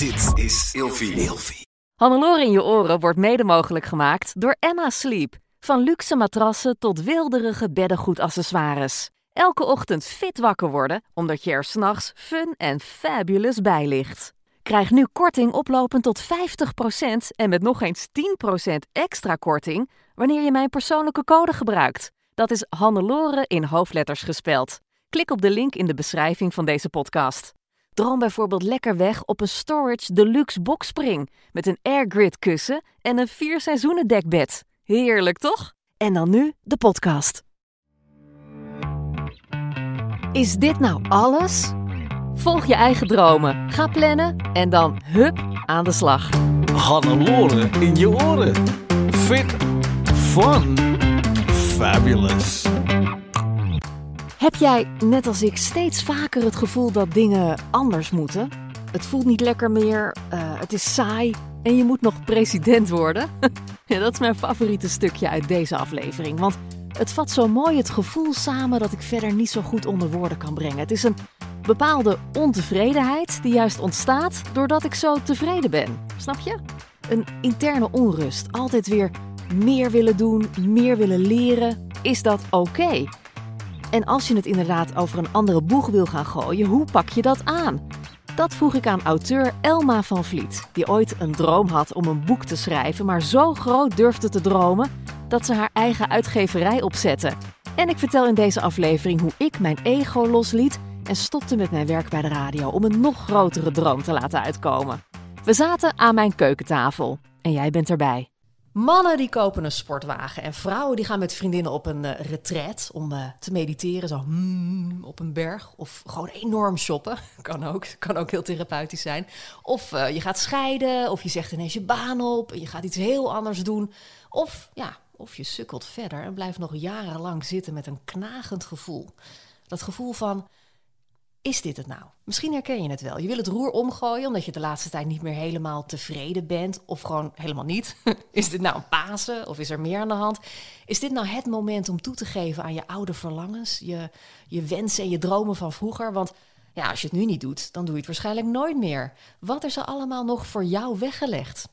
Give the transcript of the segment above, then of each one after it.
Dit is Ilfie. Ilfie. Hannelore in je oren wordt mede mogelijk gemaakt door Emma Sleep. Van luxe matrassen tot wilderige beddengoedaccessoires. Elke ochtend fit wakker worden, omdat je er s'nachts fun en fabulous bij ligt. Krijg nu korting oplopend tot 50% en met nog eens 10% extra korting wanneer je mijn persoonlijke code gebruikt. Dat is Hannelore in hoofdletters gespeld. Klik op de link in de beschrijving van deze podcast. Droom bijvoorbeeld lekker weg op een Storage Deluxe Boxspring met een airgrid kussen en een vier seizoenen dekbed. Heerlijk toch? En dan nu de podcast. Is dit nou alles? Volg je eigen dromen, ga plannen en dan hup aan de slag. Hannelore in je oren. Fit. Fun. Fabulous. Heb jij, net als ik, steeds vaker het gevoel dat dingen anders moeten? Het voelt niet lekker meer, eh, het is saai en je moet nog president worden? ja, dat is mijn favoriete stukje uit deze aflevering. Want het vat zo mooi het gevoel samen dat ik verder niet zo goed onder woorden kan brengen. Het is een bepaalde ontevredenheid die juist ontstaat doordat ik zo tevreden ben. Snap je? Een interne onrust. Altijd weer meer willen doen, meer willen leren. Is dat oké? En als je het inderdaad over een andere boeg wil gaan gooien, hoe pak je dat aan? Dat vroeg ik aan auteur Elma van Vliet, die ooit een droom had om een boek te schrijven, maar zo groot durfde te dromen dat ze haar eigen uitgeverij opzette. En ik vertel in deze aflevering hoe ik mijn ego losliet en stopte met mijn werk bij de radio om een nog grotere droom te laten uitkomen. We zaten aan mijn keukentafel en jij bent erbij. Mannen die kopen een sportwagen en vrouwen die gaan met vriendinnen op een uh, retreat om uh, te mediteren, zo hmm, op een berg. Of gewoon enorm shoppen, kan ook, kan ook heel therapeutisch zijn. Of uh, je gaat scheiden, of je zegt ineens je baan op, en je gaat iets heel anders doen. Of, ja, of je sukkelt verder en blijft nog jarenlang zitten met een knagend gevoel. Dat gevoel van, is dit het nou? Misschien herken je het wel. Je wil het roer omgooien omdat je de laatste tijd niet meer helemaal tevreden bent. Of gewoon helemaal niet. Is dit nou een Pasen of is er meer aan de hand? Is dit nou het moment om toe te geven aan je oude verlangens, je, je wensen en je dromen van vroeger? Want ja, als je het nu niet doet, dan doe je het waarschijnlijk nooit meer. Wat is er allemaal nog voor jou weggelegd?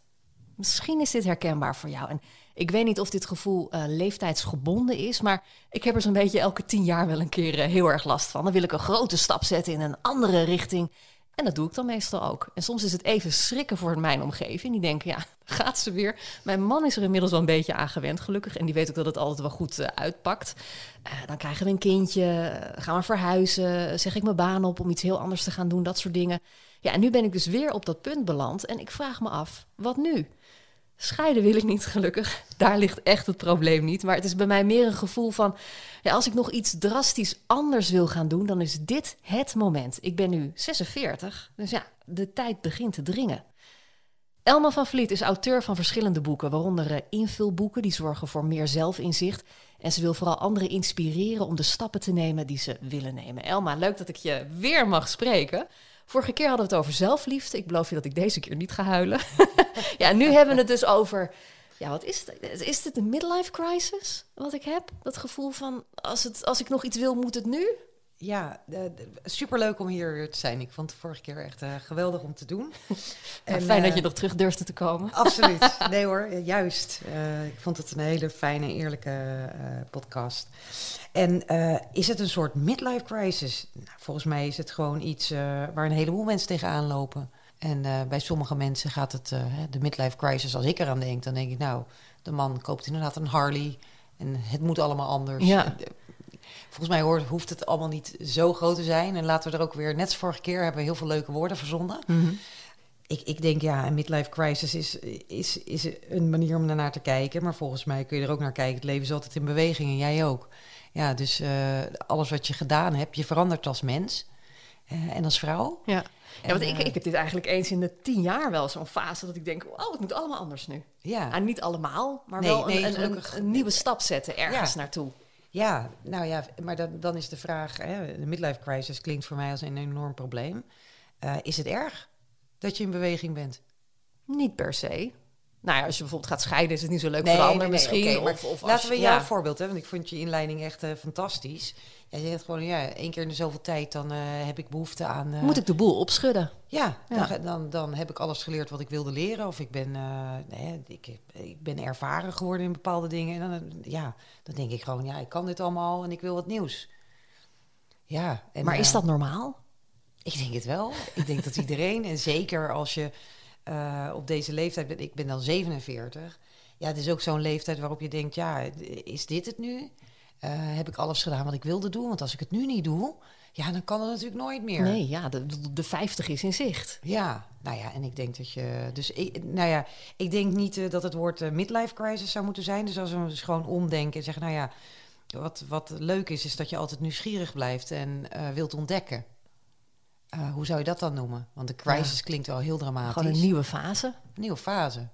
Misschien is dit herkenbaar voor jou. En ik weet niet of dit gevoel uh, leeftijdsgebonden is, maar ik heb er zo'n beetje elke tien jaar wel een keer uh, heel erg last van. Dan wil ik een grote stap zetten in een andere richting. En dat doe ik dan meestal ook. En soms is het even schrikken voor mijn omgeving. Die denken, ja, gaat ze weer. Mijn man is er inmiddels wel een beetje aan gewend, gelukkig. En die weet ook dat het altijd wel goed uh, uitpakt. dan krijgen we een kindje, gaan we verhuizen, zeg ik mijn baan op om iets heel anders te gaan doen, dat soort dingen. Ja, en nu ben ik dus weer op dat punt beland. En ik vraag me af, wat nu? Scheiden wil ik niet, gelukkig. Daar ligt echt het probleem niet. Maar het is bij mij meer een gevoel van... Ja, als ik nog iets drastisch anders wil gaan doen... dan is dit het moment. Ik ben nu 46, dus ja, de tijd begint te dringen. Elma van Vliet is auteur van verschillende boeken... waaronder uh, invulboeken die zorgen voor meer zelfinzicht... En ze wil vooral anderen inspireren om de stappen te nemen die ze willen nemen. Elma, leuk dat ik je weer mag spreken. Vorige keer hadden we het over zelfliefde. Ik beloof je dat ik deze keer niet ga huilen. ja, nu hebben we het dus over. Ja, wat is het? Is dit een midlife crisis wat ik heb? Dat gevoel van als, het, als ik nog iets wil, moet het nu? Ja, uh, superleuk om hier weer te zijn. Ik vond het vorige keer echt uh, geweldig om te doen. en, fijn dat je nog terug durfde te komen. Absoluut. Nee hoor, juist. ik vond het een hele fijne, eerlijke podcast. En is het een soort midlife crisis? Nou, volgens mij is het gewoon iets waar een heleboel mensen tegenaan lopen. En bij sommige mensen gaat het, de midlife crisis, als ik eraan denk, dan denk ik, nou, de man koopt inderdaad een Harley. En het moet allemaal anders. Ja. Volgens mij hoort, hoeft het allemaal niet zo groot te zijn. En laten we er ook weer, net als vorige keer, hebben we heel veel leuke woorden verzonden. Mm -hmm. ik, ik denk ja, een midlife crisis is, is, is een manier om daarnaar te kijken. Maar volgens mij kun je er ook naar kijken. Het leven is altijd in beweging en jij ook. Ja, dus uh, alles wat je gedaan hebt, je verandert als mens uh, en als vrouw. Ja. Ja, want ik, ik heb dit eigenlijk eens in de tien jaar wel zo'n fase dat ik denk, oh, het moet allemaal anders nu. Ja. En niet allemaal, maar Nee, wel nee, een, een, een, gelukkig. een nieuwe stap zetten ergens Ja. naartoe. Ja, nou ja, maar dan, dan is de vraag: hè, de midlife crisis klinkt voor mij als een enorm probleem. Eh, is het erg dat je in beweging bent? Niet per se. Nou ja, als je bijvoorbeeld gaat scheiden, is het niet zo leuk voor de ander misschien. oké, maar of, of als laten we je- jouw ja. voorbeeld hebben, want ik vond je inleiding echt eh, fantastisch. Jij zegt gewoon, ja, één keer in de zoveel tijd, dan eh, heb ik behoefte aan... eh, Moet ik de boel opschudden? Ja, Ja. Dan, dan, dan heb ik alles geleerd wat ik wilde leren. Of ik ben, eh, nee, ik, ik ben ervaren geworden in bepaalde dingen. En dan, ja, dan denk ik gewoon, ja, ik kan dit allemaal en ik wil wat nieuws. Ja, en, maar is dat normaal? Ik denk het wel. Ik denk dat iedereen, en zeker als je eh, op deze leeftijd bent, ik ben dan 47. Ja, het is ook zo'n leeftijd waarop je denkt, ja, is dit het nu? Eh, heb ik alles gedaan wat ik wilde doen? Want als ik het nu niet doe, ja, dan kan het natuurlijk nooit meer. Nee, ja, de, de 50 is in zicht. Ja, nou ja, en ik denk dat je. Dus ik, nou ja, ik denk niet eh, dat het woord eh, midlife crisis zou moeten zijn. Dus als we dus gewoon omdenken en zeggen, nou ja, wat, wat leuk is, is dat je altijd nieuwsgierig blijft en wilt ontdekken. Eh, hoe zou je dat dan noemen? Want de crisis klinkt wel heel dramatisch. Gewoon een nieuwe fase. nieuwe fase.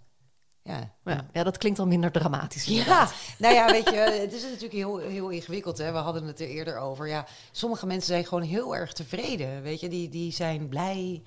Ja. Ja, ja, dat klinkt al minder dramatisch. Ja, nou ja, weet je, het is natuurlijk heel, heel ingewikkeld. Hè? We hadden het er eerder over. Ja, sommige mensen zijn gewoon heel erg tevreden. Weet je, die, die zijn blij.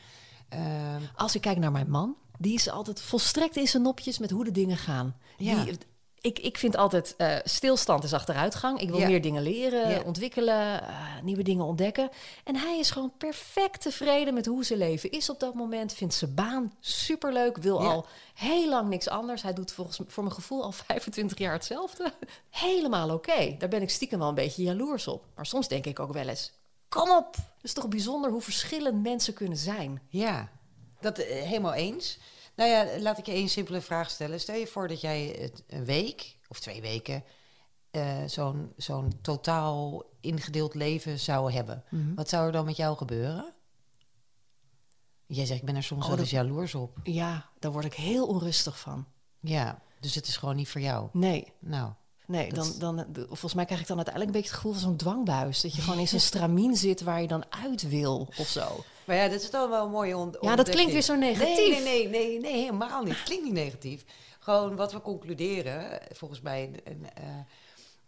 Ehm, Als ik kijk naar mijn man, die is altijd volstrekt in zijn nopjes met hoe de dingen gaan. Ja. Die, ik, ik vind altijd eh, stilstand is achteruitgang. Ik wil Ja. meer dingen leren, Ja. ontwikkelen, eh, nieuwe dingen ontdekken. En hij is gewoon perfect tevreden met hoe zijn leven is op dat moment. Vindt zijn baan superleuk, wil Ja. al heel lang niks anders. Hij doet volgens, voor mijn gevoel al 25 jaar hetzelfde. Helemaal oké. Daar ben ik stiekem wel een beetje jaloers op. Maar soms denk ik ook wel eens, kom op. Het is toch bijzonder hoe verschillend mensen kunnen zijn. Ja, dat eh, helemaal eens. Nou ja, laat ik je één simpele vraag stellen. Stel je voor dat jij het een week of twee weken eh, zo'n zo'n totaal ingedeeld leven zou hebben. Mhm. Wat zou er dan met jou gebeuren? Jij zegt, ik ben er soms Oh, wel eens jaloers op. Ja, daar word ik heel onrustig van. Ja, dus het is gewoon niet voor jou. Nee, Nou, nee dan, dan, de- volgens mij krijg ik dan uiteindelijk een beetje het gevoel van zo'n dwangbuis. Dat je gewoon in zo'n stramien zit waar je dan uit wil of zo. maar ja, dat is dan wel een mooie Ja, dat klinkt weer zo negatief. Nee, nee, nee, nee, helemaal niet. Het klinkt niet negatief. Gewoon wat we concluderen, volgens mij, eh,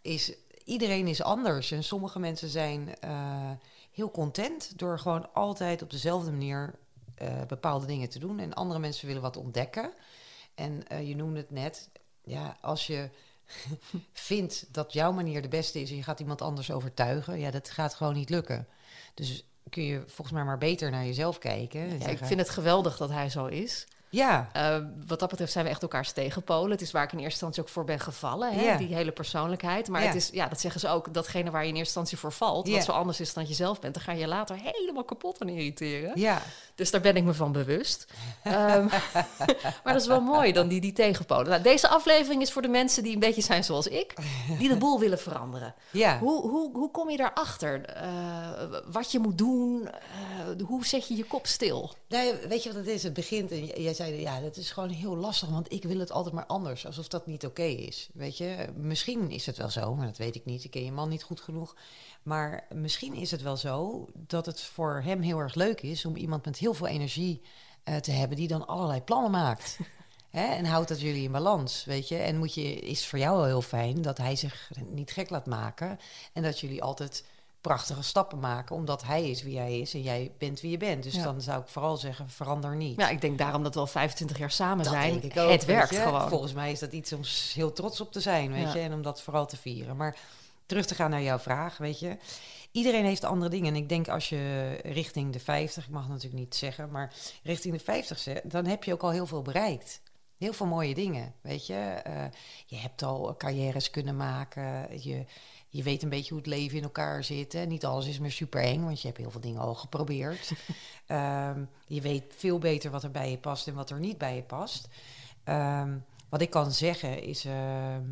is iedereen is anders. En sommige mensen zijn eh, heel content door gewoon altijd op dezelfde manier eh, bepaalde dingen te doen. En andere mensen willen wat ontdekken. En eh, je noemde het net, ja, als je vindt dat jouw manier de beste is en je gaat iemand anders overtuigen, ja, dat gaat gewoon niet lukken. Dus kun je volgens mij maar beter naar jezelf kijken. Ja, ik vind het geweldig dat hij zo is. Ja, Eh, wat dat betreft zijn we echt elkaars tegenpolen. Het is waar ik in eerste instantie ook voor ben gevallen, hè? Ja. die hele persoonlijkheid. Maar Ja. het is, ja, dat zeggen ze ook, datgene waar je in eerste instantie voor valt, Ja. wat zo anders is dan je zelf bent, dan ga je later helemaal kapot aan irriteren. ja. Dus daar ben ik me van bewust. Ehm, maar dat is wel mooi, dan die, die tegenpolen. Nou, deze aflevering is voor de mensen die een beetje zijn zoals ik, die de boel willen veranderen. Ja. Hoe, hoe, hoe kom je daarachter? Eh wat je moet doen? Eh, hoe zet je je kop stil? Nee, weet je wat het is? Het begint en jij zei, ja, dat is gewoon heel lastig, want ik wil het altijd maar anders, alsof dat niet oké is. Weet je, misschien is het wel zo, maar dat weet ik niet. Ik ken je man niet goed genoeg. Maar misschien is het wel zo dat het voor hem heel erg leuk is om iemand met heel veel energie eh, te hebben die dan allerlei plannen maakt. Hè? En houdt dat jullie in balans, weet je? En moet je, is voor jou wel heel fijn dat hij zich niet gek laat maken en dat jullie altijd prachtige stappen maken, omdat hij is wie hij is en jij bent wie je bent. Dus Ja. dan zou ik vooral zeggen, verander niet. Ja, ik denk daarom dat we al 25 jaar samen Dat zijn. denk ik ook, het werkt je. gewoon. Volgens mij is dat iets om heel trots op te zijn, weet Ja. je, en om dat vooral te vieren. Maar terug te gaan naar jouw vraag, weet je. Iedereen heeft andere dingen. En ik denk als je richting de 50, ik mag het natuurlijk niet zeggen, maar richting de 50 zet, dan heb je ook al heel veel bereikt. Heel veel mooie dingen, weet je. Eh, je hebt al carrières kunnen maken. Je, je weet een beetje hoe het leven in elkaar zit. Hè. Niet alles is meer super eng, want je hebt heel veel dingen al geprobeerd. Ehm, je weet veel beter wat er bij je past en wat er niet bij je past. Ehm, wat ik kan zeggen is. ehm,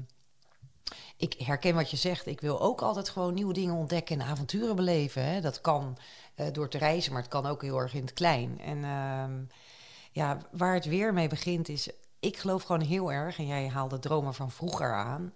ik herken wat je zegt. Ik wil ook altijd gewoon nieuwe dingen ontdekken en avonturen beleven. Hè. Dat kan eh, door te reizen, maar het kan ook heel erg in het klein. En ja, waar het weer mee begint is. Ik geloof gewoon heel erg, en jij haalde dromen van vroeger aan.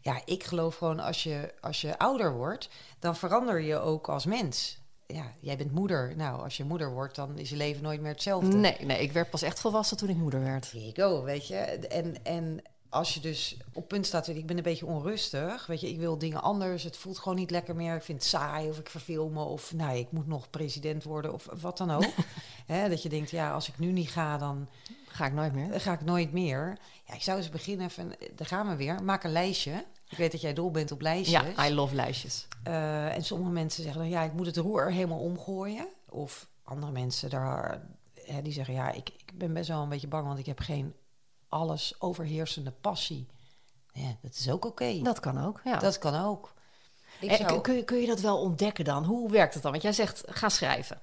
Ja, ik geloof gewoon als je, als je ouder wordt, dan verander je ook als mens. Ja, jij bent moeder. Nou, als je moeder wordt, dan is je leven nooit meer hetzelfde. Nee, nee, ik werd pas echt volwassen toen ik moeder werd. Here you go, weet je. En, en als je dus op punt staat, ik ben een beetje onrustig, weet je, ik wil dingen anders, het voelt gewoon niet lekker meer, ik vind het saai of ik verveel me of nou, ik moet nog president worden of wat dan ook. Dat je denkt, ja, als ik nu niet ga, dan Ga ik nooit meer. ga ik nooit meer. Ja, ik zou eens beginnen even, daar gaan we weer, maak een lijstje. Ik weet dat jij dol bent op lijstjes. Ja, I love lijstjes. Eh, en sommige mensen zeggen dan, ja, ik moet het roer helemaal omgooien. Of andere mensen daar, hè, die zeggen, ja, ik, ik ben best wel een beetje bang, want ik heb geen alles overheersende passie. Ja, dat is ook oké. Dat kan ook, ja. Dat kan ook. Ik En zou- kun je, kun je dat wel ontdekken dan? Hoe werkt het dan? Want jij zegt, ga schrijven.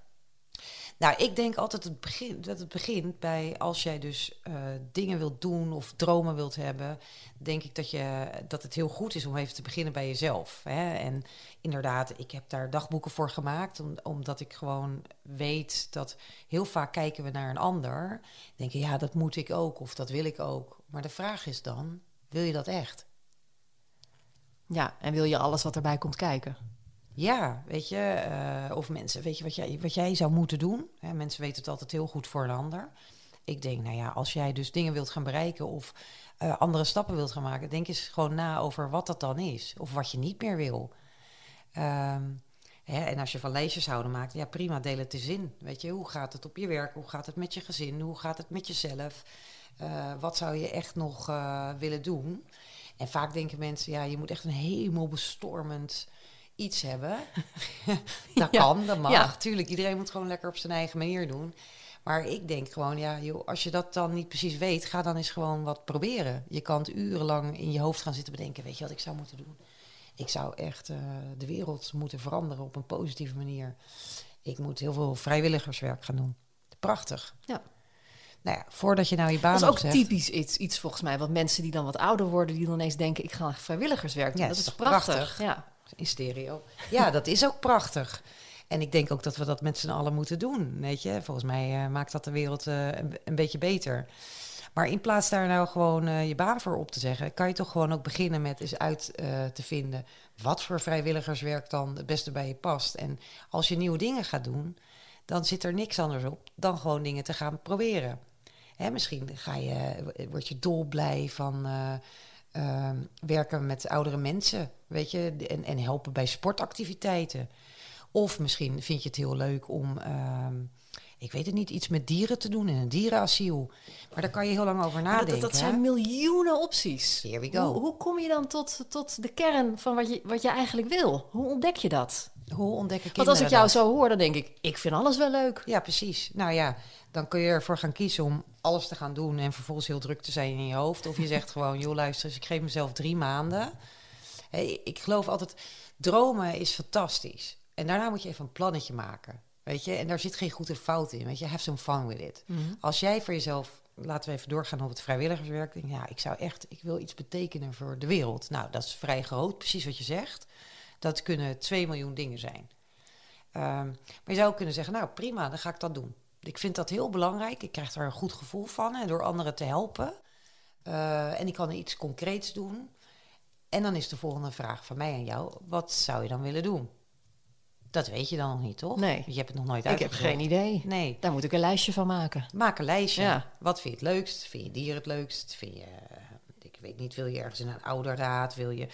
Nou, ik denk altijd het dat het begint bij als jij dus eh, dingen wilt doen of dromen wilt hebben, denk ik dat, je, dat het heel goed is om even te beginnen bij jezelf. Hè? En inderdaad, ik heb daar dagboeken voor gemaakt, om, omdat ik gewoon weet dat heel vaak kijken we naar een ander, denken ja, dat moet ik ook of dat wil ik ook. Maar de vraag is dan, wil je dat echt? Ja, en wil je alles wat erbij komt kijken? Ja, weet je, eh, of mensen, weet je wat jij, wat jij zou moeten doen? Hè, mensen weten het altijd heel goed voor een ander. Ik denk, nou ja, als jij dus dingen wilt gaan bereiken of eh, andere stappen wilt gaan maken, denk eens gewoon na over wat dat dan is of wat je niet meer wil. Ehm, hè, en als je van lijstjes houden maakt, ja prima, deel het eens in. Weet je, hoe gaat het op je werk? Hoe gaat het met je gezin? Hoe gaat het met jezelf? Eh, wat zou je echt nog willen doen? En vaak denken mensen, ja, je moet echt een hemelbestormend iets hebben. dat Ja, kan, dat mag. ja. Tuurlijk, iedereen moet gewoon lekker op zijn eigen manier doen. Maar ik denk gewoon, ja, joh, als je dat dan niet precies weet, ga dan eens gewoon wat proberen. Je kan het urenlang in je hoofd gaan zitten bedenken, weet je wat ik zou moeten doen? Ik zou echt eh, de wereld moeten veranderen op een positieve manier. Ik moet heel veel vrijwilligerswerk gaan doen. Prachtig. Ja. Nou ja, voordat je nou je baan Dat is ook typisch iets, iets volgens mij. Want mensen die dan wat ouder worden, die dan ineens denken... ik ga vrijwilligerswerk doen. Ja, dat is prachtig. prachtig? Ja. In stereo. Ja, dat is ook prachtig. En ik denk ook dat we dat met z'n allen moeten doen. Weet je, volgens mij eh, maakt dat de wereld eh, een, beetje beter. Maar in plaats daar nou gewoon eh, je baan voor op te zeggen, kan je toch gewoon ook beginnen met eens uit te vinden wat voor vrijwilligerswerk dan het beste bij je past. En als je nieuwe dingen gaat doen, dan zit er niks anders op dan gewoon dingen te gaan proberen. Hè, misschien ga je, word je dolblij van eh, eh, werken met oudere mensen, weet je, en, en helpen bij sportactiviteiten. Of misschien vind je het heel leuk om, ehm, ik weet het niet, iets met dieren te doen in een dierenasiel. Maar daar kan je heel lang over nadenken. dat, zijn miljoenen opties. Here we go. Hoe, hoe kom je dan tot, tot de kern van wat je, wat je eigenlijk wil? Hoe ontdek je dat? Hoe ontdekken kinderen Want als ik jou dat? zo hoor, dan denk ik... ik vind alles wel leuk. Ja, precies. Nou ja, dan kun je ervoor gaan kiezen om alles te gaan doen en vervolgens heel druk te zijn in je hoofd. Of je zegt gewoon, joh, luister eens, ik geef mezelf drie maanden. Hey, ik geloof altijd, dromen is fantastisch. En daarna moet je even een plannetje maken. Weet je, en daar zit geen goed en fout in. Weet je, have some fun with it. Als jij voor jezelf, laten we even doorgaan op het vrijwilligerswerk. Denk, ja, ik zou echt, ik wil iets betekenen voor de wereld. Nou, dat is vrij groot, precies wat je zegt. Dat kunnen 2 miljoen dingen zijn. Ehm, maar je zou ook kunnen zeggen, nou prima, dan ga ik dat doen. Ik vind dat heel belangrijk. Ik krijg daar een goed gevoel van hè, door anderen te helpen. Eh, en ik kan iets concreets doen. En dan is de volgende vraag van mij aan jou: wat zou je dan willen doen? Dat weet je dan nog niet, toch? Nee. Je hebt het nog nooit Ik heb geen idee. Nee. Daar moet ik een lijstje van maken. Maak een lijstje. Ja. Wat vind je het leukst? Vind je dier het leukst? Vind je, eh, ik weet niet, wil je ergens in een ouderraad? Wil je...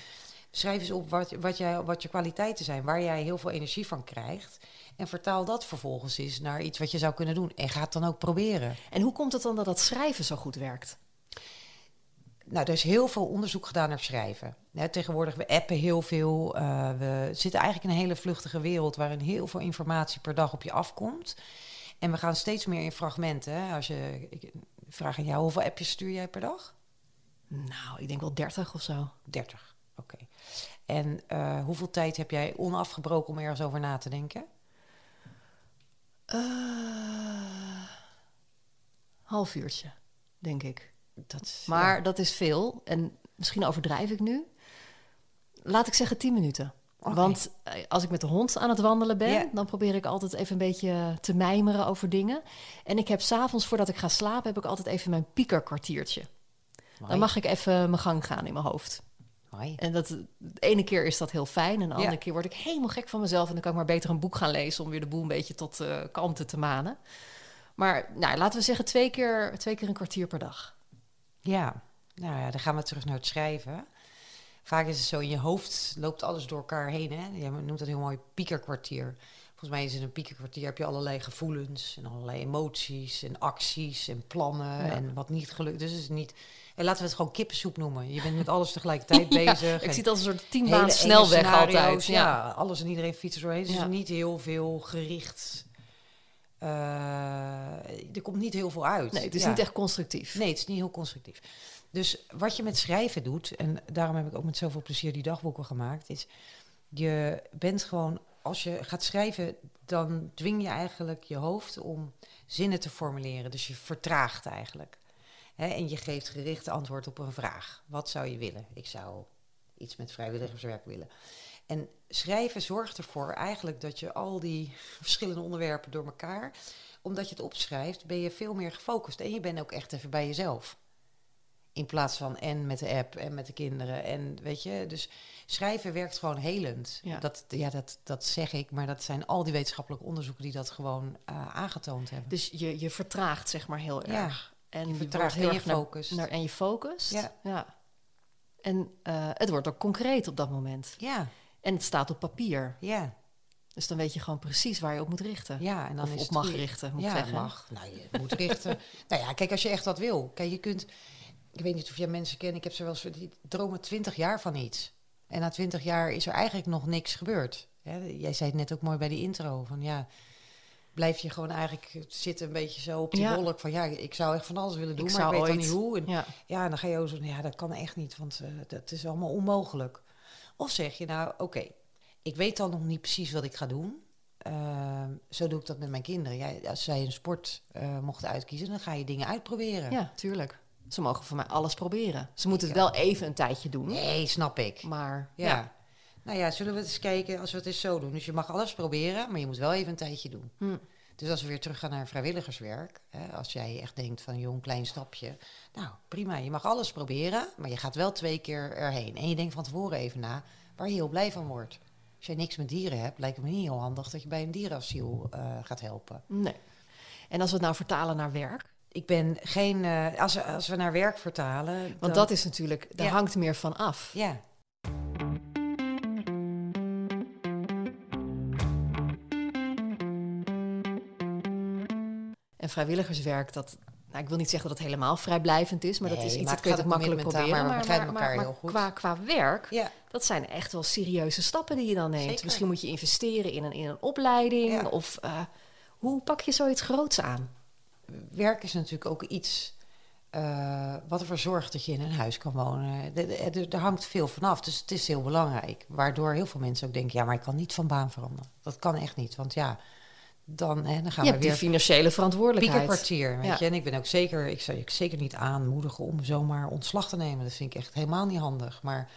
Schrijf eens op wat, wat, jij, wat je kwaliteiten zijn, waar jij heel veel energie van krijgt. En vertaal dat vervolgens eens naar iets wat je zou kunnen doen. En ga het dan ook proberen. En hoe komt het dan dat dat schrijven zo goed werkt? Nou, er is heel veel onderzoek gedaan naar schrijven. Tegenwoordig, we appen heel veel. eh, we zitten eigenlijk in een hele vluchtige wereld... waarin heel veel informatie per dag op je afkomt. En we gaan steeds meer in fragmenten. Hè. Als je, ik vraag aan jou, hoeveel appjes stuur jij per dag? Nou, ik denk wel 30 of zo. 30, oké. En eh, hoeveel tijd heb jij onafgebroken om ergens over na te denken? Eh, half uurtje, denk ik. Dat Maar ja. dat is veel. En misschien overdrijf ik nu. Laat ik zeggen 10 minuten. Want eh, als ik met de hond aan het wandelen ben, dan probeer ik altijd even een beetje te mijmeren over dingen. En ik heb s'avonds, voordat ik ga slapen, heb ik altijd even mijn piekerkwartiertje. Dan mag ik even mijn gang gaan in mijn hoofd. Mooi. En dat, de ene keer is dat heel fijn. En de andere Ja. keer word ik helemaal gek van mezelf. En dan kan ik maar beter een boek gaan lezen om weer de boel een beetje tot eh kalmte te manen. Maar nou, laten we zeggen twee keer, twee keer een kwartier per dag. Ja, Nou ja, dan gaan we terug naar het schrijven. Vaak is het zo, in je hoofd loopt alles door elkaar heen. Hè? Je noemt dat heel mooi piekerkwartier. Volgens mij is in een piekerkwartier heb je allerlei gevoelens en allerlei emoties en acties en plannen Ja. en wat niet gelukt. Dus het is niet. En laten we het gewoon kippensoep noemen. Je bent met alles tegelijkertijd bezig. ik zie het als een soort tienbaan snelweg altijd. Ja. Ja. alles en iedereen fietst er doorheen. Dus niet heel veel gericht. eh, er komt niet heel veel uit. Nee, het is niet echt constructief. Nee, het is niet heel constructief. Dus wat je met schrijven doet, en daarom heb ik ook met zoveel plezier die dagboeken gemaakt, is je bent gewoon, als je gaat schrijven, dan dwing je eigenlijk je hoofd om zinnen te formuleren. Dus je vertraagt eigenlijk. En je geeft gericht antwoord op een vraag. Wat zou je willen? Ik zou iets met vrijwilligerswerk willen. En schrijven zorgt ervoor eigenlijk dat je al die verschillende onderwerpen door elkaar, omdat je het opschrijft, ben je veel meer gefocust. En je bent ook echt even bij jezelf. In plaats van en met de app en met de kinderen. En weet je, dus schrijven werkt gewoon helend. Ja. Dat, ja, dat, dat zeg ik, maar dat zijn al die wetenschappelijke onderzoeken die dat gewoon eh, aangetoond hebben. Dus je, je vertraagt zeg maar heel Ja, erg. En je vertraagt heel en je erg naar- naar- en je focust. Ja. En eh, het wordt ook concreet op dat moment. Ja, En het staat op papier. ja, Dus dan weet je gewoon precies waar je op moet richten. ja. En dan of is op het mag richten, moet ik ja, zeggen. mag. Nou, je moet richten. nou ja, kijk, als je echt wat wil. Kijk, je kunt... Ik weet niet of jij mensen kent. Ik heb ze wel eens... Die dromen twintig jaar van iets. En na twintig jaar is er eigenlijk nog niks gebeurd. Hè, jij zei het net ook mooi bij die intro. Van ja, blijf je gewoon eigenlijk zitten een beetje zo op die Ja. wolk. Van ja, ik zou echt van alles willen doen, Ik maar ik weet dan ooit- niet hoe. En, Ja. ja, dan ga je ook zo... Ja, dat kan echt niet, want eh, dat is allemaal onmogelijk. Of zeg je nou, oké, ik weet dan nog niet precies wat ik ga doen. Ehm, zo doe ik dat met mijn kinderen. Ja, als zij een sport eh, mochten uitkiezen, dan ga je dingen uitproberen. ja, tuurlijk. Ze mogen voor mij alles proberen. Ze moeten het Ja. wel even een tijdje doen. Nee, snap ik. Maar Ja. ja. Nou ja, zullen we eens kijken als we het eens zo doen. Dus je mag alles proberen, maar je moet wel even een tijdje doen. Hm. Dus als we weer terug gaan naar vrijwilligerswerk, hè, als jij echt denkt van een klein stapje. Nou, prima, je mag alles proberen, maar je gaat wel twee keer erheen. En je denkt van tevoren even na waar je heel blij van wordt. Als jij niks met dieren hebt, lijkt het me niet heel handig dat je bij een dierenasiel eh, gaat helpen. Nee. En als we het nou vertalen naar werk. Ik ben geen, eh, als, we, als we naar werk vertalen. Want dan- dat is natuurlijk, daar Ja. hangt meer van af. Ja, En vrijwilligerswerk, dat, nou, ik wil niet zeggen dat het helemaal vrijblijvend is, maar dat is iets dat kun je het makkelijk proberen. maar we begrijpen elkaar heel goed. Qua, qua werk, ja. dat zijn echt wel serieuze stappen die je dan neemt. Zeker. Misschien moet je investeren in een, in een opleiding. Ja. Of eh, hoe pak je zoiets groots aan? Werk is natuurlijk ook iets eh, wat ervoor zorgt dat je in een huis kan wonen. Daar hangt veel vanaf, dus het is heel belangrijk. Waardoor heel veel mensen ook denken, ja, maar ik kan niet van baan veranderen. Dat kan echt niet, want ja, dan, hè, dan gaan je we hebt die weer financiële verantwoordelijkheid. piekerkwartier, weet Ja. je. En ik ben ook zeker, ik zou je zeker niet aanmoedigen om zomaar ontslag te nemen. Dat vind ik echt helemaal niet handig. Maar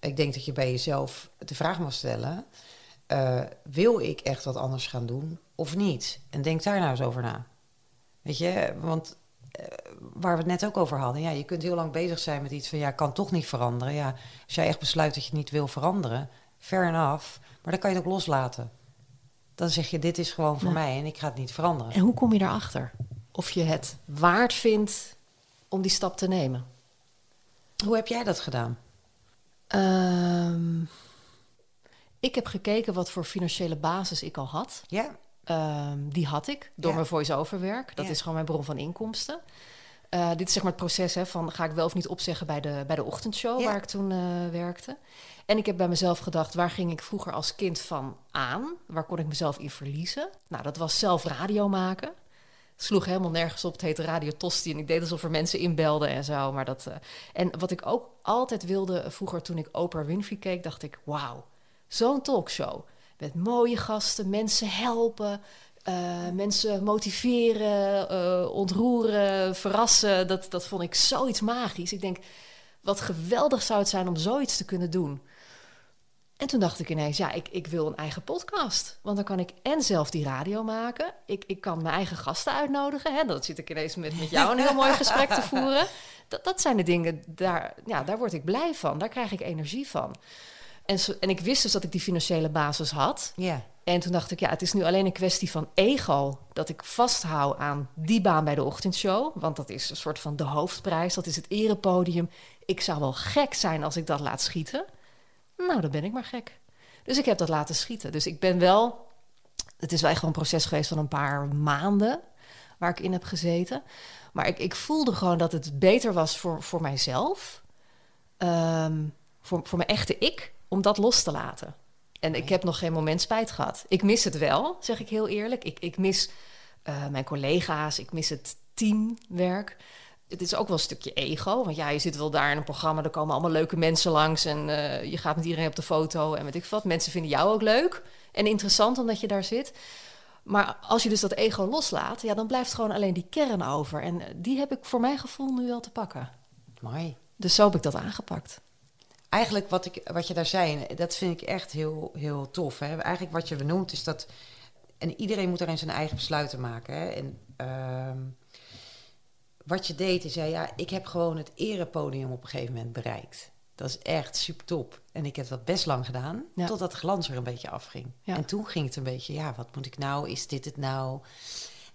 ik denk dat je bij jezelf de vraag mag stellen, eh, wil ik echt wat anders gaan doen of niet? En denk daar nou eens over na. Weet je, want eh, waar we het net ook over hadden, ja, je kunt heel lang bezig zijn met iets van, ja, kan toch niet veranderen. Ja, als jij echt besluit dat je het niet wil veranderen, fair enough, maar dan kan je het ook loslaten. Dan zeg je, dit is gewoon voor Ja. mij en ik ga het niet veranderen. En hoe kom je daarachter? Of je het waard vindt om die stap te nemen? Hoe heb jij dat gedaan? Ehm, ik heb gekeken wat voor financiële basis ik al had. Ja, Ehm, die had ik door Ja. mijn voice-over werk. Dat Ja. is gewoon mijn bron van inkomsten. Eh, dit is zeg maar het proces hè, van ga ik wel of niet opzeggen bij de, bij de ochtendshow Ja. waar ik toen eh, werkte. En ik heb bij mezelf gedacht, waar ging ik vroeger als kind van aan? Waar kon ik mezelf in verliezen? Nou, dat was zelf radio maken. Het sloeg helemaal nergens op. Het heette Radio Tosti en ik deed alsof er mensen inbelden en zo. Maar dat, eh, En wat ik ook altijd wilde vroeger toen ik Oprah Winfrey keek, dacht ik, wauw, zo'n talkshow. Met mooie gasten, mensen helpen, eh, mensen motiveren, eh, ontroeren, verrassen. Dat, dat vond ik zoiets magisch. Ik denk, wat geweldig zou het zijn om zoiets te kunnen doen. En toen dacht ik ineens, ja, ik, ik wil een eigen podcast. Want dan kan ik en zelf die radio maken. Ik, ik kan mijn eigen gasten uitnodigen. Hè? Dan zit ik ineens met, met jou een heel mooi gesprek te voeren. Dat, dat zijn de dingen, daar, ja, daar word ik blij van. Daar krijg ik energie van. En, zo, en ik wist dus dat ik die financiële basis had. Ja. En toen dacht ik, ja, het is nu alleen een kwestie van ego. Dat ik vasthoud aan die baan bij de ochtendshow. Want dat is een soort van de hoofdprijs. Dat is het erepodium. Ik zou wel gek zijn als ik dat laat schieten. Nou, dan ben ik maar gek. Dus ik heb dat laten schieten. Dus ik ben wel... Het is wel echt wel een proces geweest van een paar maanden... waar ik in heb gezeten. Maar ik, ik voelde gewoon dat het beter was voor, voor mijzelf... Ehm, voor, voor mijn echte ik, om dat los te laten. En ik heb nog geen moment spijt gehad. Ik mis het wel, zeg ik heel eerlijk. Ik, ik mis uh, mijn collega's, ik mis het teamwerk. Het is ook wel een stukje ego. Want ja, je zit wel daar in een programma, er komen allemaal leuke mensen langs. En uh, je gaat met iedereen op de foto en weet ik wat. Mensen vinden jou ook leuk en interessant omdat je daar zit. Maar als je dus dat ego loslaat, ja, dan blijft gewoon alleen die kern over. En die heb ik voor mijn gevoel nu wel te pakken. Mooi. Dus zo heb ik dat aangepakt eigenlijk wat, ik, wat je daar zei, dat vind ik echt heel, heel tof. Hè? Eigenlijk wat je benoemt is dat. En iedereen moet daarin zijn eigen besluiten maken. Hè? En uh, wat je deed, is ja, ja, ik heb gewoon het erepodium op een gegeven moment bereikt. Dat is echt super top. En ik heb dat best lang gedaan, ja. totdat de glans er een beetje afging. Ja. En toen ging het een beetje, ja, wat moet ik nou? Is dit het nou?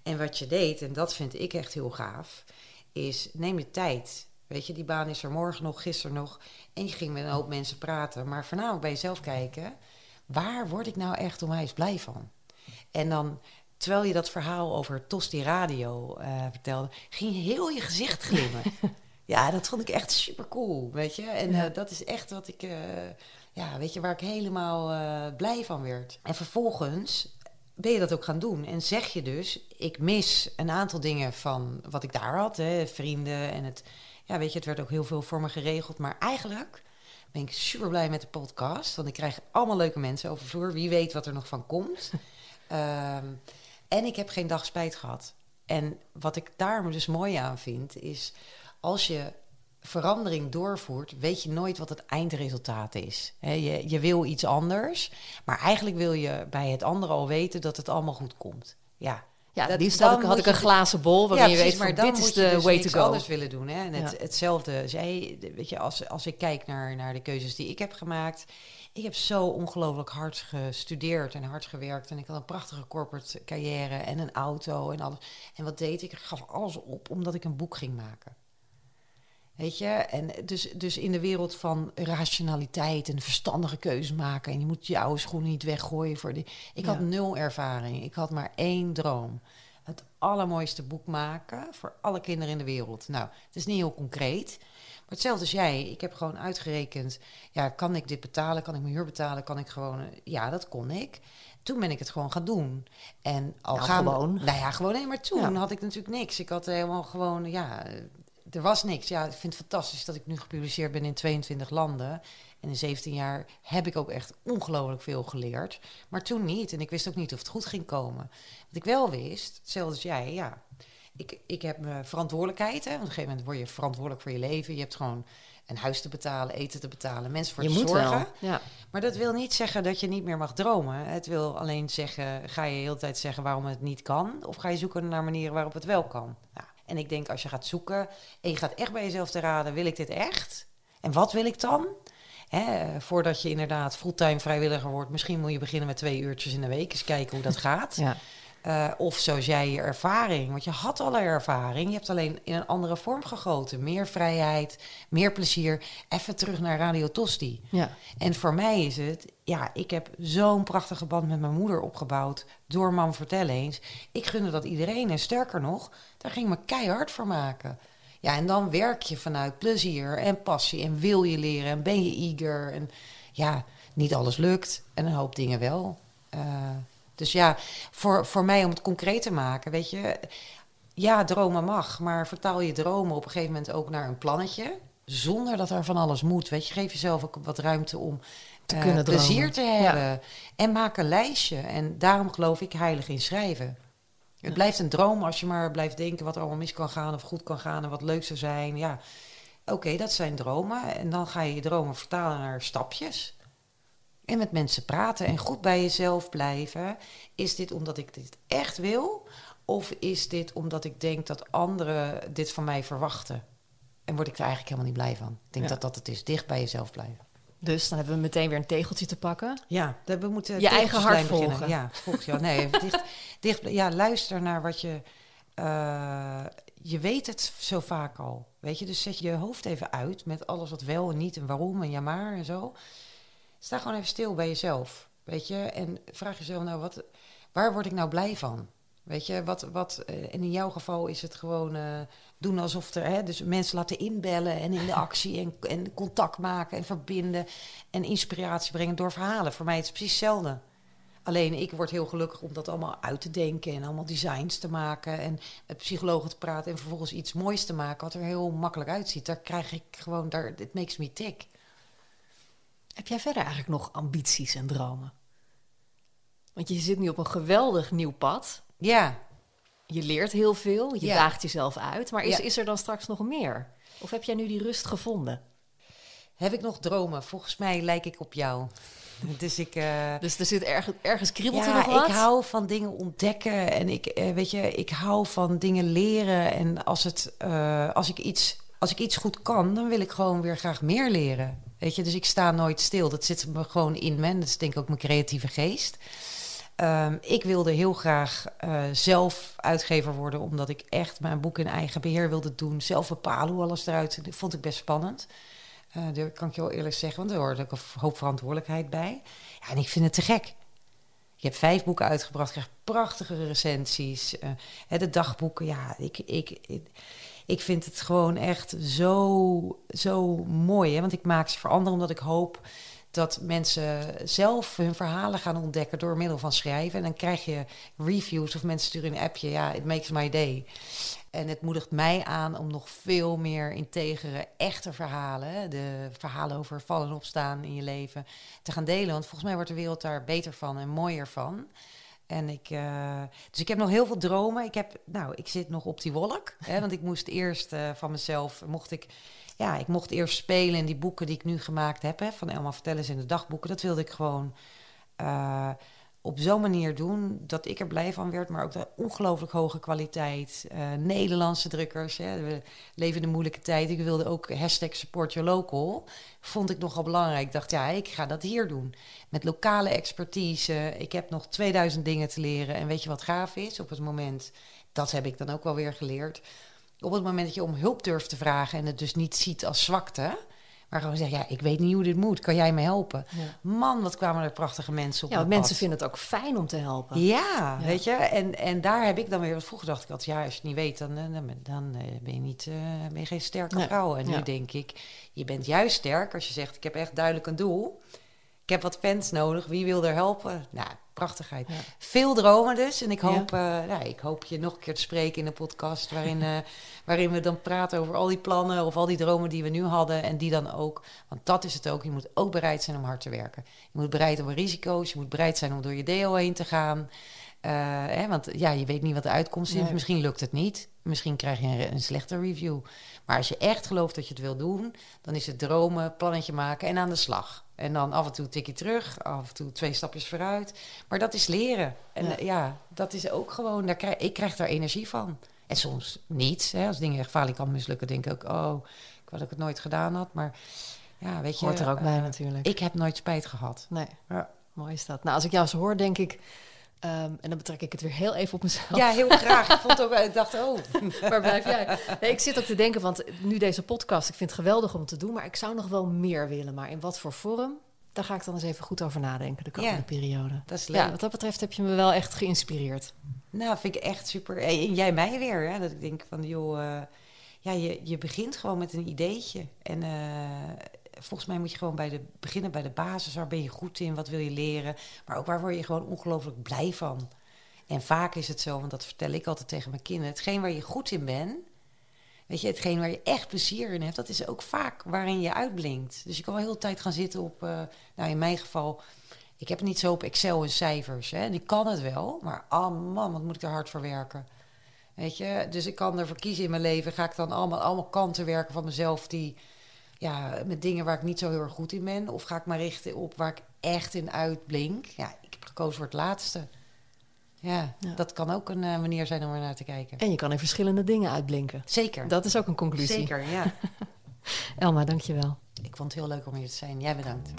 En wat je deed, en dat vind ik echt heel gaaf, is neem je tijd. Weet je, die baan is er morgen nog, gisteren nog. En je ging met een hoop mensen praten. Maar voornamelijk bij jezelf kijken. Waar word ik nou echt onwijs blij van? En dan, terwijl je dat verhaal over Tosti Radio uh, vertelde, ging heel je gezicht glimmen. ja, dat vond ik echt super cool, weet je. En uh, dat is echt wat ik, uh, ja, weet je, waar ik helemaal blij van werd. En vervolgens ben je dat ook gaan doen. En zeg je dus, ik mis een aantal dingen van wat ik daar had. Hè, vrienden en het ja, weet je, het werd ook heel veel voor me geregeld. Maar eigenlijk ben ik super blij met de podcast. Want ik krijg allemaal leuke mensen over vloer. Wie weet wat er nog van komt. um, en ik heb geen dag spijt gehad. En wat ik daar dus mooi aan vind, is als je verandering doorvoert, weet je nooit wat het eindresultaat is. He, je, je wil iets anders, maar eigenlijk wil je bij het andere al weten dat het allemaal goed komt. Ja, ja, dat, liefst had ik, had ik een glazen bol waarmee ja, je weet, maar van, dit is de dus way to go. anders willen doen. Hè? En het, ja. hetzelfde, zij, weet je, als, als ik kijk naar, naar de keuzes die ik heb gemaakt... Ik heb zo ongelooflijk hard gestudeerd en hard gewerkt. En ik had een prachtige corporate carrière en een auto en alles. En wat deed ik? Ik gaf alles op omdat ik een boek ging maken. Weet je? En dus, dus in de wereld van rationaliteit en verstandige keuzes maken. En je moet je oude schoenen niet weggooien voor die. Ik had nul ervaring. Ik had maar één droom. Het allermooiste boek maken voor alle kinderen in de wereld. Nou, het is niet heel concreet. Maar hetzelfde als jij. Ik heb gewoon uitgerekend. Ja, kan ik dit betalen? Kan ik mijn huur betalen? Kan ik gewoon. Ja, dat kon ik. Toen ben ik het gewoon gaan doen. En al gaan. Gewoon. Nou ja, gewoon. Nee, maar toen ja. had ik natuurlijk niks. Ik had helemaal gewoon. Ja er was niks. Ja, ik vind het fantastisch dat ik nu gepubliceerd ben in 22 landen. En in 17 jaar heb ik ook echt ongelooflijk veel geleerd. Maar toen niet. En ik wist ook niet of het goed ging komen. Wat ik wel wist, hetzelfde als jij, ja. Ik, ik heb mijn verantwoordelijkheid. Hè. Op een gegeven moment word je verantwoordelijk voor je leven. Je hebt gewoon een huis te betalen, eten te betalen, mensen voor je te moet zorgen. Wel, ja. Maar dat wil niet zeggen dat je niet meer mag dromen. Het wil alleen zeggen, ga je de hele tijd zeggen waarom het niet kan? Of ga je zoeken naar manieren waarop het wel kan? Ja. En ik denk, als je gaat zoeken en je gaat echt bij jezelf te raden, wil ik dit echt? En wat wil ik dan? Hè, voordat je inderdaad fulltime vrijwilliger wordt, misschien moet je beginnen met twee uurtjes in de week, eens kijken hoe dat gaat. Ja. Uh, of zoals jij je ervaring, want je had alle ervaring, je hebt alleen in een andere vorm gegoten. Meer vrijheid, meer plezier. Even terug naar Radio Tosti. Ja. En voor mij is het, ja, ik heb zo'n prachtige band met mijn moeder opgebouwd door Mam Vertel eens. Ik gunde dat iedereen en sterker nog, daar ging ik me keihard voor maken. Ja, en dan werk je vanuit plezier en passie en wil je leren en ben je eager. En ja, niet alles lukt en een hoop dingen wel. Uh, dus ja, voor, voor mij om het concreet te maken, weet je, ja, dromen mag, maar vertaal je dromen op een gegeven moment ook naar een plannetje, zonder dat er van alles moet. Weet je, geef jezelf ook wat ruimte om te uh, kunnen plezier te hebben ja. en maak een lijstje. En daarom geloof ik heilig in schrijven. Het ja. blijft een droom als je maar blijft denken wat er allemaal mis kan gaan of goed kan gaan en wat leuk zou zijn. Ja, oké, okay, dat zijn dromen. En dan ga je je dromen vertalen naar stapjes. En met mensen praten en goed bij jezelf blijven. Is dit omdat ik dit echt wil? Of is dit omdat ik denk dat anderen dit van mij verwachten? En word ik er eigenlijk helemaal niet blij van. Ik denk ja. dat dat het is. Dicht bij jezelf blijven. Dus dan hebben we meteen weer een tegeltje te pakken. Ja, we moeten Je eigen hart beginnen. volgen. Ja, volgens jou. Nee, dicht, dicht, ja, luister naar wat je... eh, je weet het zo vaak al, weet je. Dus zet je hoofd even uit met alles wat wel en niet en waarom en ja maar en zo. Sta gewoon even stil bij jezelf, weet je. En vraag jezelf nou, wat, waar word ik nou blij van? Weet je, wat, wat, eh, en in jouw geval is het gewoon eh, doen alsof er, hè, dus mensen laten inbellen en in de actie en, en contact maken en verbinden en inspiratie brengen door verhalen. Voor mij is het precies hetzelfde. Alleen ik word heel gelukkig om dat allemaal uit te denken en allemaal designs te maken en met psychologen te praten en vervolgens iets moois te maken wat er heel makkelijk uitziet. Daar krijg ik gewoon, daar, it makes me tick. Heb jij verder eigenlijk nog ambities en dromen? Want je zit nu op een geweldig nieuw pad. Ja, Je leert heel veel, je Ja. daagt jezelf uit. Maar is, Ja. is er dan straks nog meer? Of heb jij nu die rust gevonden? heb ik nog dromen? Volgens mij lijk ik op jou. Dus ik... eh, Dus er zit ergens, ergens kriebelt er ja, nog wat? ik hou van dingen ontdekken en ik, eh, weet je, ik hou van dingen leren. En als, het, eh, als, ik iets, als ik iets goed kan, dan wil ik gewoon weer graag meer leren. Weet je, dus ik sta nooit stil. Dat zit me gewoon in me. Dat is denk ik ook mijn creatieve geest. Ehm, ik wilde heel graag eh, zelf uitgever worden, omdat ik echt mijn boek in eigen beheer wilde doen. Zelf bepalen hoe alles eruit. Dat vond ik best spannend. Eh dat kan ik je wel eerlijk zeggen, want er hoorde ook een hoop verantwoordelijkheid bij. Ja, en ik vind het te gek. Je hebt vijf boeken uitgebracht, krijgt prachtige recensies. eh, hè, de dagboeken, ja, ik, ik, ik vind het gewoon echt zo, zo mooi. Hè? Want ik maak ze voor anderen omdat ik hoop dat mensen zelf hun verhalen gaan ontdekken door middel van schrijven. En dan krijg je reviews of mensen sturen een appje. Ja, it makes my day. En het moedigt mij aan om nog veel meer integere, echte verhalen, de verhalen over vallen en opstaan in je leven, te gaan delen. Want volgens mij wordt de wereld daar beter van en mooier van. En ik, eh, dus ik heb nog heel veel dromen. Ik, heb, nou, ik zit nog op die wolk. Hè, want ik moest eerst eh, van mezelf, mocht ik, ja, ik mocht eerst spelen in die boeken die ik nu gemaakt heb. Hè, van Elma Vertellen in de dagboeken. Dat wilde ik gewoon eh, op zo'n manier doen dat ik er blij van werd. Maar ook de ongelooflijk hoge kwaliteit. eh, Nederlandse drukkers. Hè, we leven in een moeilijke tijd. Ik wilde ook hashtag support your local. Vond ik nogal belangrijk. Ik dacht, ja, ik ga dat hier doen. Met lokale expertise. Ik heb nog 2000 dingen te leren. En weet je wat gaaf is? Op het moment, dat heb ik dan ook wel weer geleerd. Op het moment dat je om hulp durft te vragen en het dus niet ziet als zwakte. Maar gewoon zeggen, ja, ik weet niet hoe dit moet. Kan jij me helpen? Ja. Man, wat kwamen er prachtige mensen op Ja, mensen pad. vinden het ook fijn om te helpen. Ja, Ja. weet je. En, en daar heb ik dan weer... Want vroeger dacht ik altijd, ja, als je het niet weet... dan, eh, dan, dan eh, ben, je niet, eh, ben je geen sterke vrouw. En nu denk ik, je bent juist sterk als je zegt... ik heb echt duidelijk een doel. Ik heb wat fans nodig. Wie wil er helpen? Nou, prachtigheid. Ja. Veel dromen dus. En ik Ja. hoop, eh, nou, ik hoop je nog een keer te spreken in een podcast... waarin, eh, waarin we dan praten over al die plannen... of al die dromen die we nu hadden. En die dan ook... Want dat is het ook. Je moet ook bereid zijn om hard te werken. Je moet bereid om risico's. Je moet bereid zijn om door je DO heen te gaan. Eh, hè, want ja, je weet niet wat de uitkomst is. Nee. Misschien lukt het niet. Misschien krijg je een, een slechte review. Maar als je echt gelooft dat je het wil doen, dan is het dromen, plannetje maken en aan de slag. En dan af en toe tikje terug, af en toe twee stapjes vooruit. Maar dat is leren. En Ja. ja, dat is ook gewoon, daar krijg, ik krijg daar energie van. En soms niet. Hè, als dingen gevaarlijk kan mislukken, denk ik ook, oh, ik wou dat ik het nooit gedaan had. Maar ja, weet je. Hoort er ook bij eh, natuurlijk. Ik heb nooit spijt gehad. Nee, Ja. mooi is dat. Nou, als ik jou zo hoor, denk ik... ehm, en dan betrek ik het weer heel even op mezelf. Ja, heel graag. Ik vond ook, ik dacht, oh, Waar blijf jij? Nee, ik zit ook te denken, want nu deze podcast, ik vind het geweldig om te doen, maar ik zou nog wel meer willen. Maar in wat voor vorm? Daar ga ik dan eens even goed over nadenken de komende Ja. periode. dat is leuk. Ja, wat dat betreft heb je me wel echt geïnspireerd. Nou, vind ik echt super. En jij mij weer, hè? Dat ik denk van, joh, eh, ja, je, je begint gewoon met een ideetje. En eh, volgens mij moet je gewoon bij de, beginnen bij de basis. Waar ben je goed in? Wat wil je leren? Maar ook waar word je gewoon ongelooflijk blij van? En vaak is het zo, want dat vertel ik altijd tegen mijn kinderen. Hetgeen waar je goed in bent, weet je, hetgeen waar je echt plezier in hebt, dat is ook vaak waarin je uitblinkt. Dus je kan wel heel de tijd gaan zitten op, eh, nou in mijn geval, ik heb het niet zo op Excel en cijfers. Hè? En ik kan het wel, maar oh man, wat moet ik er hard voor werken. Weet je, dus ik kan ervoor kiezen in mijn leven. Ga ik dan allemaal, allemaal kanten werken van mezelf die, ja, met dingen waar ik niet zo heel erg goed in ben? Of ga ik me richten op waar ik echt in uitblink? Ja, ik heb gekozen voor het laatste. Ja, Ja. dat kan ook een eh, manier zijn om er naar te kijken. En je kan in verschillende dingen uitblinken. Zeker. Dat is ook een conclusie. Zeker, ja. Elma, dankjewel. Ik vond het heel leuk om hier te zijn. Jij bedankt.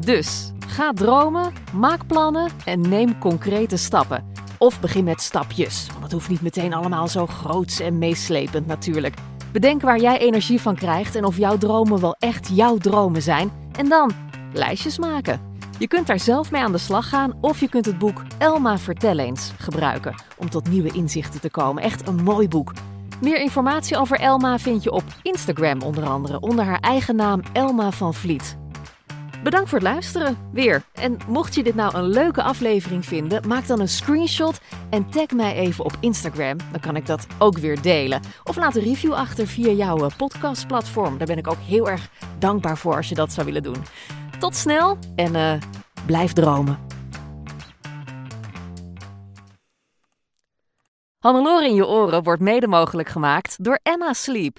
Dus ga dromen, maak plannen en neem concrete stappen. Of begin met stapjes, want het hoeft niet meteen allemaal zo groots en meeslepend natuurlijk. Bedenk waar jij energie van krijgt en of jouw dromen wel echt jouw dromen zijn. En dan lijstjes maken. Je kunt daar zelf mee aan de slag gaan of je kunt het boek Elma Vertel eens gebruiken om tot nieuwe inzichten te komen. Echt een mooi boek. Meer informatie over Elma vind je op Instagram onder andere onder haar eigen naam Elma van Vliet. Bedankt voor het luisteren weer. En mocht je dit nou een leuke aflevering vinden, maak dan een screenshot en tag mij even op Instagram. Dan kan ik dat ook weer delen. Of laat een review achter via jouw podcastplatform. Daar ben ik ook heel erg dankbaar voor als je dat zou willen doen. Tot snel en uh, blijf dromen. Hannelore in je oren wordt mede mogelijk gemaakt door Emma Sleep.